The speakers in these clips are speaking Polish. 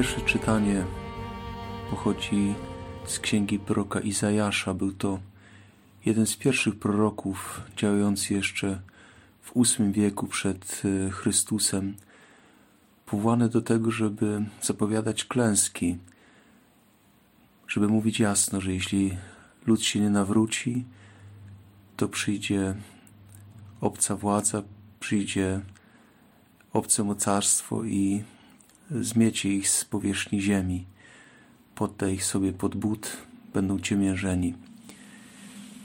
Pierwsze czytanie pochodzi z księgi proroka Izajasza. Był to jeden z pierwszych proroków działający jeszcze w VIII wieku przed e, Chrystusem, powołany do tego, żeby zapowiadać klęski, żeby mówić jasno, że jeśli lud się nie nawróci, to przyjdzie obca władza, przyjdzie obce mocarstwo i zmiecie ich z powierzchni ziemi, podda ich sobie pod but, będą ciemiężeni.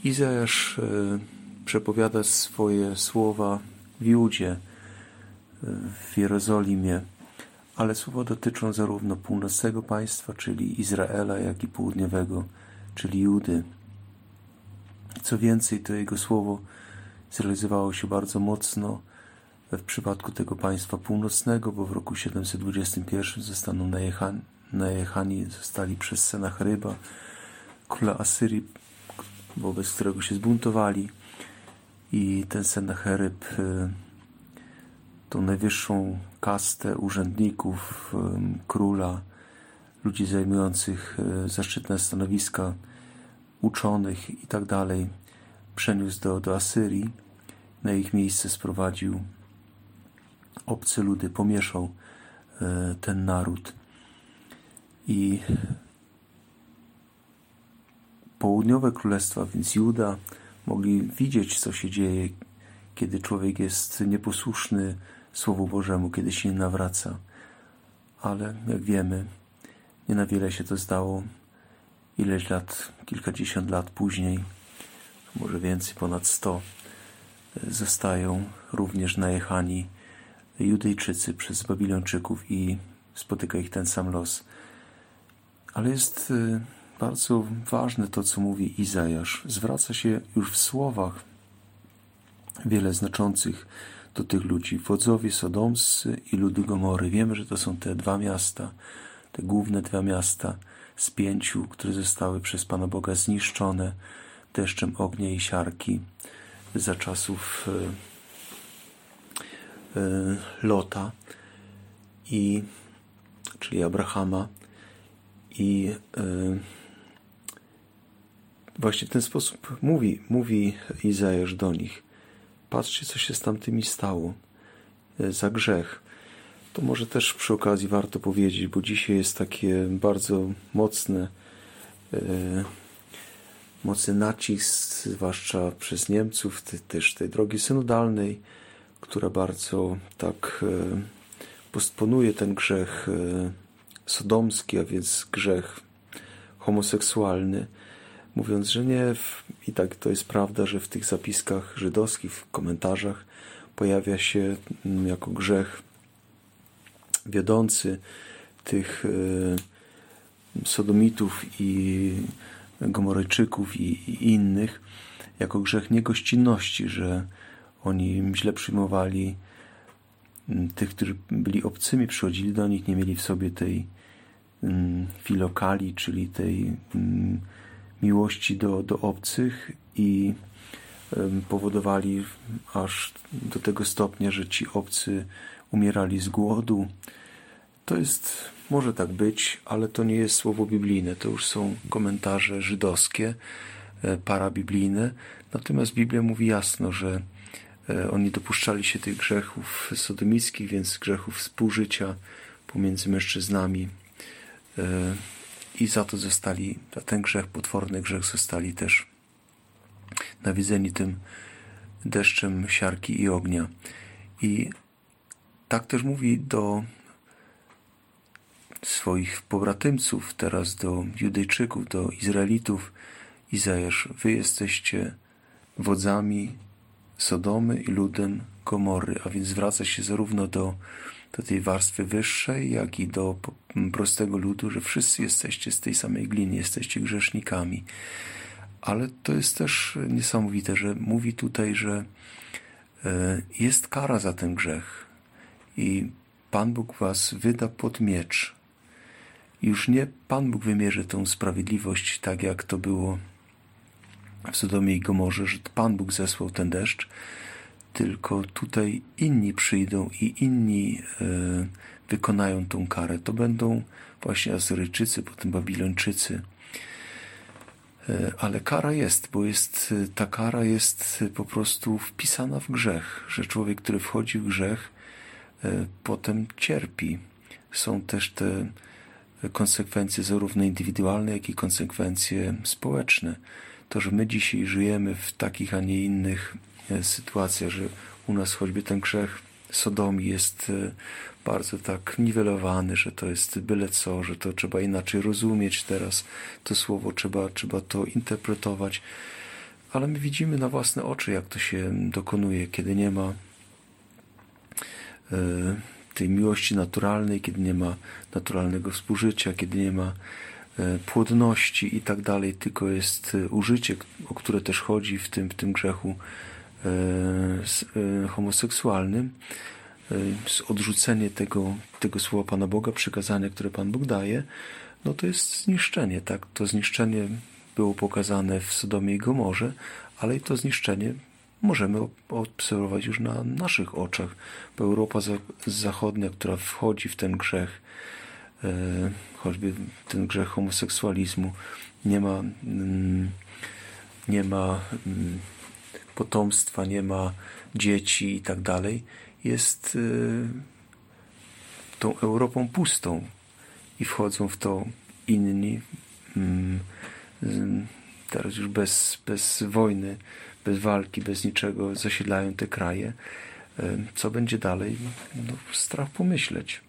Izajasz e, przepowiada swoje słowa w Judzie, e, w Jerozolimie, ale słowa dotyczą zarówno północnego państwa, czyli Izraela, jak i południowego, czyli Judy. Co więcej, to jego słowo zrealizowało się bardzo mocno w przypadku tego państwa północnego, bo w roku 721 zostaną najechani, najechani zostali przez Sennacheryba, króla Asyrii, wobec którego się zbuntowali i ten Sennacheryb y, tą najwyższą kastę urzędników, y, króla, ludzi zajmujących y, zaszczytne stanowiska, uczonych i tak dalej, przeniósł do, do Asyrii. Na ich miejsce sprowadził obce ludy, pomieszał e, ten naród. I południowe królestwa, więc Juda, mogli widzieć, co się dzieje, kiedy człowiek jest nieposłuszny Słowu Bożemu, kiedy się nie nawraca. Ale jak wiemy, nie na wiele się to zdało. Ileś lat, kilkadziesiąt lat później, może więcej, ponad sto, e, zostają również najechani Judejczycy przez Babilończyków i spotyka ich ten sam los. Ale jest y, bardzo ważne to, co mówi Izajasz. Zwraca się już w słowach wiele znaczących do tych ludzi. Wodzowie Sodomscy i ludy Gomory. Wiemy, że to są te dwa miasta, te główne dwa miasta z pięciu, które zostały przez Pana Boga zniszczone deszczem ognia i siarki za czasów y, Lota, i, czyli Abrahama. I e, właśnie w ten sposób mówi, mówi Izajasz do nich. Patrzcie, co się z tamtymi stało e, za grzech. To może też przy okazji warto powiedzieć, bo dzisiaj jest takie bardzo mocne, mocny nacisk, zwłaszcza przez Niemców, też tej drogi synodalnej, która bardzo tak e, postponuje ten grzech e, sodomski, a więc grzech homoseksualny, mówiąc, że nie, i tak to jest prawda, że w tych zapiskach żydowskich, w komentarzach pojawia się mm, jako grzech wiodący tych e, sodomitów i gomorejczyków i, i innych, jako grzech niegościnności, że oni źle przyjmowali mm, tych, którzy byli obcymi, przychodzili do nich, nie mieli w sobie tej mm, filokali, czyli tej mm, miłości do, do obcych i powodowali aż do tego stopnia, że ci obcy umierali z głodu. To jest, może tak być, ale to nie jest słowo biblijne, to już są komentarze żydowskie, e, parabiblijne. Natomiast Biblia mówi jasno, że oni dopuszczali się tych grzechów sodomickich, więc grzechów współżycia pomiędzy mężczyznami e, i za to zostali, za ten grzech, potworny grzech, zostali też nawiedzeni tym deszczem siarki i ognia. I tak też mówi do swoich pobratymców, teraz do Judejczyków, do Izraelitów, Izajasz, wy jesteście wodzami Sodomy i ludem Gomory, a więc zwraca się zarówno do, do tej warstwy wyższej, jak i do prostego ludu, że wszyscy jesteście z tej samej gliny, jesteście grzesznikami. Ale to jest też niesamowite, że mówi tutaj, że e, jest kara za ten grzech i Pan Bóg was wyda pod miecz. Już nie Pan Bóg wymierzy tą sprawiedliwość tak, jak to było w Sodomie i Gomorze, że Pan Bóg zesłał ten deszcz, tylko tutaj inni przyjdą i inni e, wykonają tą karę. To będą właśnie Asyryjczycy, potem Babilończycy. E, ale kara jest, bo jest, ta kara jest po prostu wpisana w grzech, że człowiek, który wchodzi w grzech, e, potem cierpi. Są też te konsekwencje zarówno indywidualne, jak i konsekwencje społeczne. To, że my dzisiaj żyjemy w takich, a nie innych e, sytuacjach, że u nas choćby ten grzech sodomii jest e, bardzo tak niwelowany, że to jest byle co, że to trzeba inaczej rozumieć teraz to słowo, trzeba, trzeba to interpretować. Ale my widzimy na własne oczy, jak to się dokonuje, kiedy nie ma e, tej miłości naturalnej, kiedy nie ma naturalnego współżycia, kiedy nie ma płodności i tak dalej, tylko jest e, użycie, o które też chodzi w tym, w tym grzechu e, homoseksualnym, odrzucenie tego, tego słowa Pana Boga, przykazania, które Pan Bóg daje, no to jest zniszczenie, tak? To zniszczenie było pokazane w Sodomie i Gomorze, ale i to zniszczenie możemy obserwować już na naszych oczach, bo Europa Zachodnia, która wchodzi w ten grzech, e, choćby ten grzech homoseksualizmu, nie ma, mm, nie ma mm, potomstwa, nie ma dzieci i tak dalej, jest e, tą Europą pustą i wchodzą w to inni, mm, teraz już bez, bez wojny, bez walki, bez niczego zasiedlają te kraje. E, co będzie dalej? No, strach pomyśleć.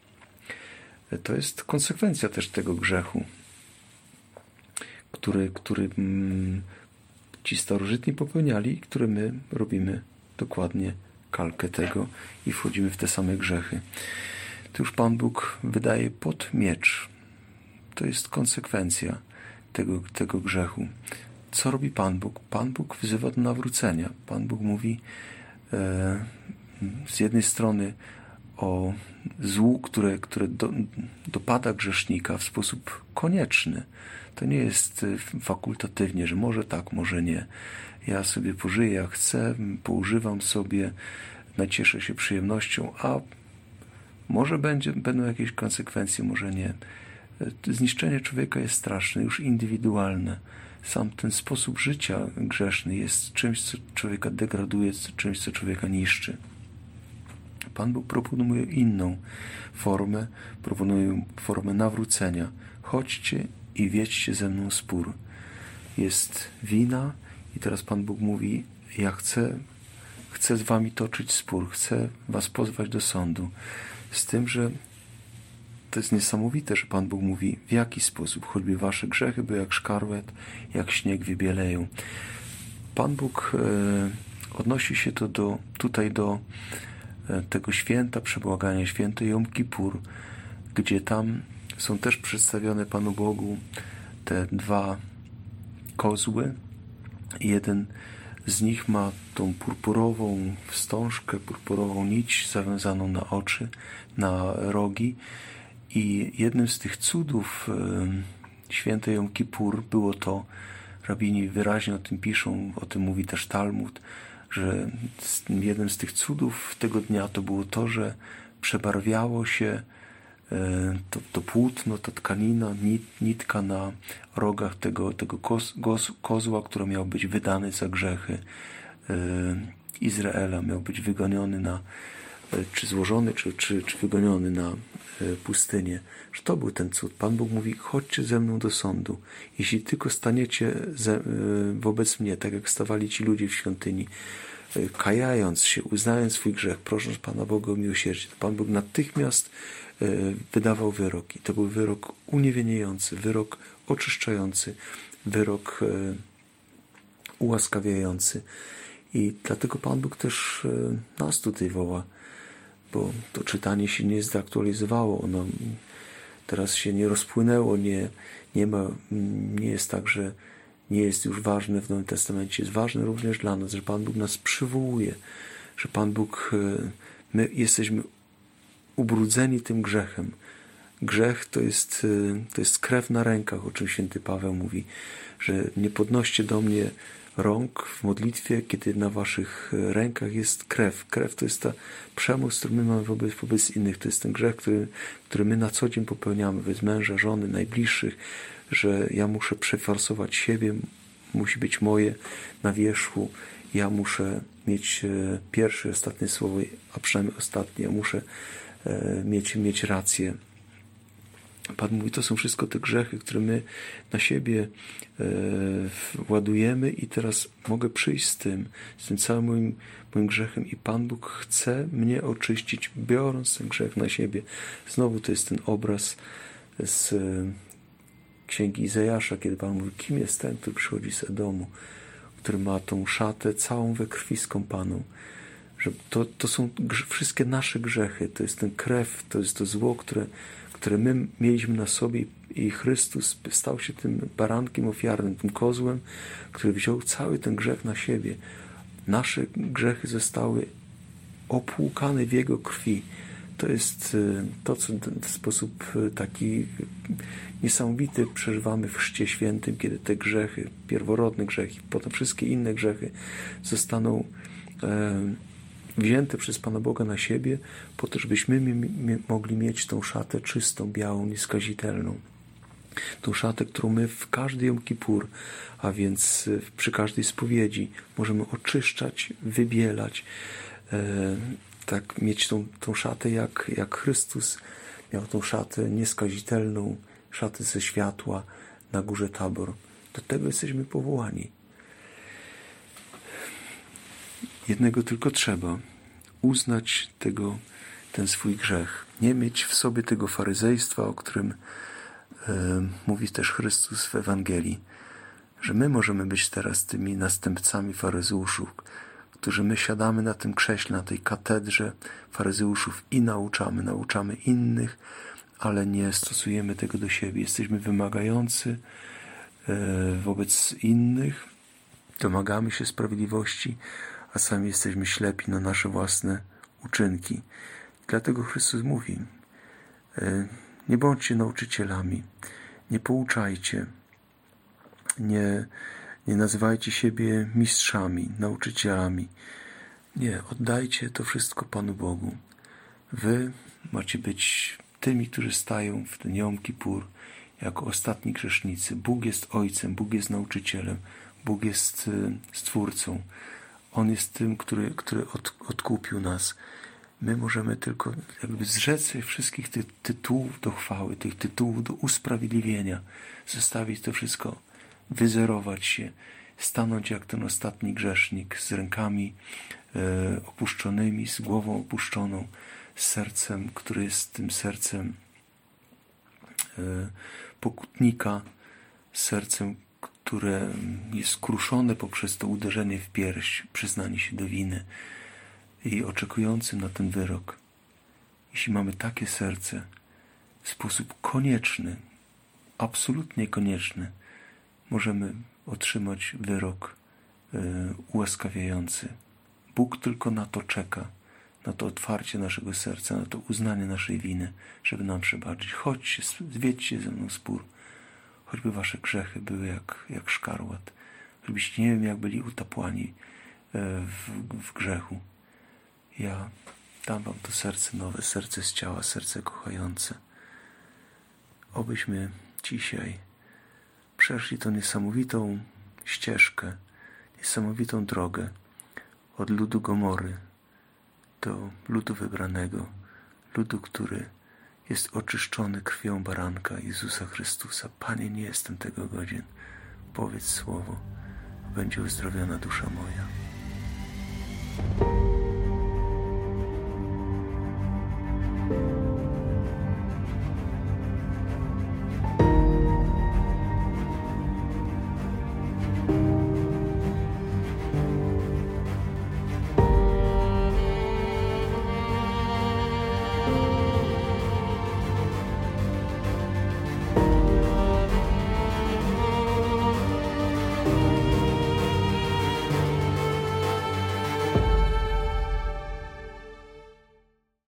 To jest konsekwencja też tego grzechu, który, który mm, ci starożytni popełniali i który my robimy dokładnie kalkę tego i wchodzimy w te same grzechy. To już Pan Bóg wydaje pod miecz. To jest konsekwencja tego, tego grzechu co robi Pan Bóg? Pan Bóg wzywa do nawrócenia. Pan Bóg mówi e, z jednej strony o złu, które, które do, dopada grzesznika w sposób konieczny. To nie jest e, fakultatywnie, że może tak, może nie. Ja sobie pożyję jak chcę, poużywam sobie, nacieszę się przyjemnością, a może będzie, będą jakieś konsekwencje, może nie. E, zniszczenie człowieka jest straszne, już indywidualne sam ten sposób życia grzeszny jest czymś, co człowieka degraduje, czymś, co człowieka niszczy. Pan Bóg proponuje inną formę, proponuje formę nawrócenia. Chodźcie i wiedźcie ze mną spór. Jest wina i teraz Pan Bóg mówi, ja chcę, chcę z wami toczyć spór, chcę was pozwać do sądu. Z tym, że to jest niesamowite, że Pan Bóg mówi, w jaki sposób, choćby wasze grzechy by jak szkarłet, jak śnieg wybieleją. Pan Bóg e, odnosi się to do, tutaj do tego święta przebłagania, święto Jom Kippur, gdzie tam są też przedstawione Panu Bogu te dwa kozły. Jeden z nich ma tą purpurową wstążkę, purpurową nić zawiązaną na oczy, na rogi i jednym z tych cudów świętej Jom Kippur było to, rabini wyraźnie o tym piszą, o tym mówi też Talmud, że jednym z tych cudów tego dnia to było to, że przebarwiało się to, to płótno, ta tkanina, nit, nitka na rogach tego, tego koz, koz, kozła, który miał być wydany za grzechy Izraela, miał być wygoniony na, E, czy złożony, czy, czy, czy wygoniony na e, pustynię, że to był ten cud. Pan Bóg mówi, chodźcie ze mną do sądu. Jeśli tylko staniecie ze, e, wobec mnie, tak jak stawali ci ludzie w świątyni, kajając się, uznając swój grzech, prosząc Pana Boga o miłosierdzie, to Pan Bóg natychmiast wydawał wyrok. I to był wyrok uniewinniający, wyrok oczyszczający, wyrok ułaskawiający. I dlatego Pan Bóg też nas tutaj woła bo to czytanie się nie zaktualizowało, ono teraz się nie rozpłynęło, nie, nie, ma, nie jest tak, że nie jest już ważne w Nowym Testamencie, jest ważne również dla nas, że Pan Bóg nas przywołuje, że Pan Bóg, e, my jesteśmy ubrudzeni tym grzechem. Grzech to jest, e, to jest krew na rękach, o czym święty Paweł mówi, że nie podnoście do mnie rąk w modlitwie, kiedy na waszych rękach jest krew. Krew to jest ta przemoc, którą my mamy wobec, wobec innych. To jest ten grzech, który, który my na co dzień popełniamy wobec męża, żony, najbliższych, że ja muszę przefarsować siebie, musi być moje na wierzchu. Ja muszę mieć e, pierwsze, ostatnie słowo, a przynajmniej ostatnie. Ja muszę e, mieć, mieć rację. Pan mówi, to są wszystko te grzechy, które my na siebie e, ładujemy i teraz mogę przyjść z tym, z tym całym moim, moim grzechem i Pan Bóg chce mnie oczyścić, biorąc ten grzech na siebie. Znowu to jest ten obraz z e, księgi Izajasza, kiedy Pan mówi, kim jest ten, który przychodzi z Edomu, który ma tą szatę całą we krwi skąpaną. Że to, to są wszystkie nasze grzechy, to jest ten krew, to jest to zło, które które my mieliśmy na sobie i Chrystus stał się tym barankiem ofiarnym, tym kozłem, który wziął cały ten grzech na siebie. Nasze grzechy zostały opłukane w Jego krwi. To jest y, to, co w sposób y, taki niesamowity przeżywamy w Chrzcie Świętym, kiedy te grzechy, pierworodne grzechy, potem wszystkie inne grzechy zostaną e, wzięte przez Pana Boga na siebie, po to, żebyśmy mogli mieć tą szatę czystą, białą, nieskazitelną. Tą szatę, którą my w każdy Jom Kippur, a więc e, przy każdej spowiedzi możemy oczyszczać, wybielać, e, tak mieć tą, tą szatę jak, jak Chrystus miał tą szatę nieskazitelną, szatę ze światła na górze Tabor. Do tego jesteśmy powołani. Jednego tylko trzeba uznać tego, ten swój grzech. Nie mieć w sobie tego faryzejstwa, o którym e, mówi też Chrystus w Ewangelii, że my możemy być teraz tymi następcami faryzeuszów, którzy my siadamy na tym krześle, na tej katedrze faryzeuszów i nauczamy, nauczamy innych, ale nie stosujemy tego do siebie. Jesteśmy wymagający e, wobec innych, domagamy się sprawiedliwości, a sami jesteśmy ślepi na nasze własne uczynki. Dlatego Chrystus mówi: e, Nie bądźcie nauczycielami, nie pouczajcie, nie, nie nazywajcie siebie mistrzami, nauczycielami. Nie, oddajcie to wszystko Panu Bogu. Wy macie być tymi, którzy stają w ten Jom Kippur jako ostatni grzesznicy. Bóg jest Ojcem, Bóg jest nauczycielem, Bóg jest e, Stwórcą. On jest tym, który, który od, odkupił nas. My możemy tylko jakby zrzec się wszystkich tych tytułów do chwały, tych tytułów do usprawiedliwienia, zostawić to wszystko, wyzerować się, stanąć jak ten ostatni grzesznik z rękami e, opuszczonymi, z głową opuszczoną, z sercem, które jest tym sercem e, pokutnika, sercem, które jest kruszone poprzez to uderzenie w pierś, przyznanie się do winy i oczekującym na ten wyrok. Jeśli mamy takie serce, w sposób konieczny, absolutnie konieczny, możemy otrzymać wyrok y, ułaskawiający. Bóg tylko na to czeka, na to otwarcie naszego serca, na to uznanie naszej winy, żeby nam przebaczyć. Chodźcie, zwiedźcie ze mną spór choćby wasze grzechy były jak, jak szkarłat, żebyście nie wiem, jak byli utapłani e, w, w grzechu. Ja dam wam to serce nowe, serce z ciała, serce kochające. Obyśmy dzisiaj przeszli tą niesamowitą ścieżkę, niesamowitą drogę od ludu Gomory do ludu wybranego, ludu, który jest oczyszczony krwią baranka Jezusa Chrystusa. Panie, nie jestem tego godzien. Powiedz słowo, będzie uzdrowiona dusza moja.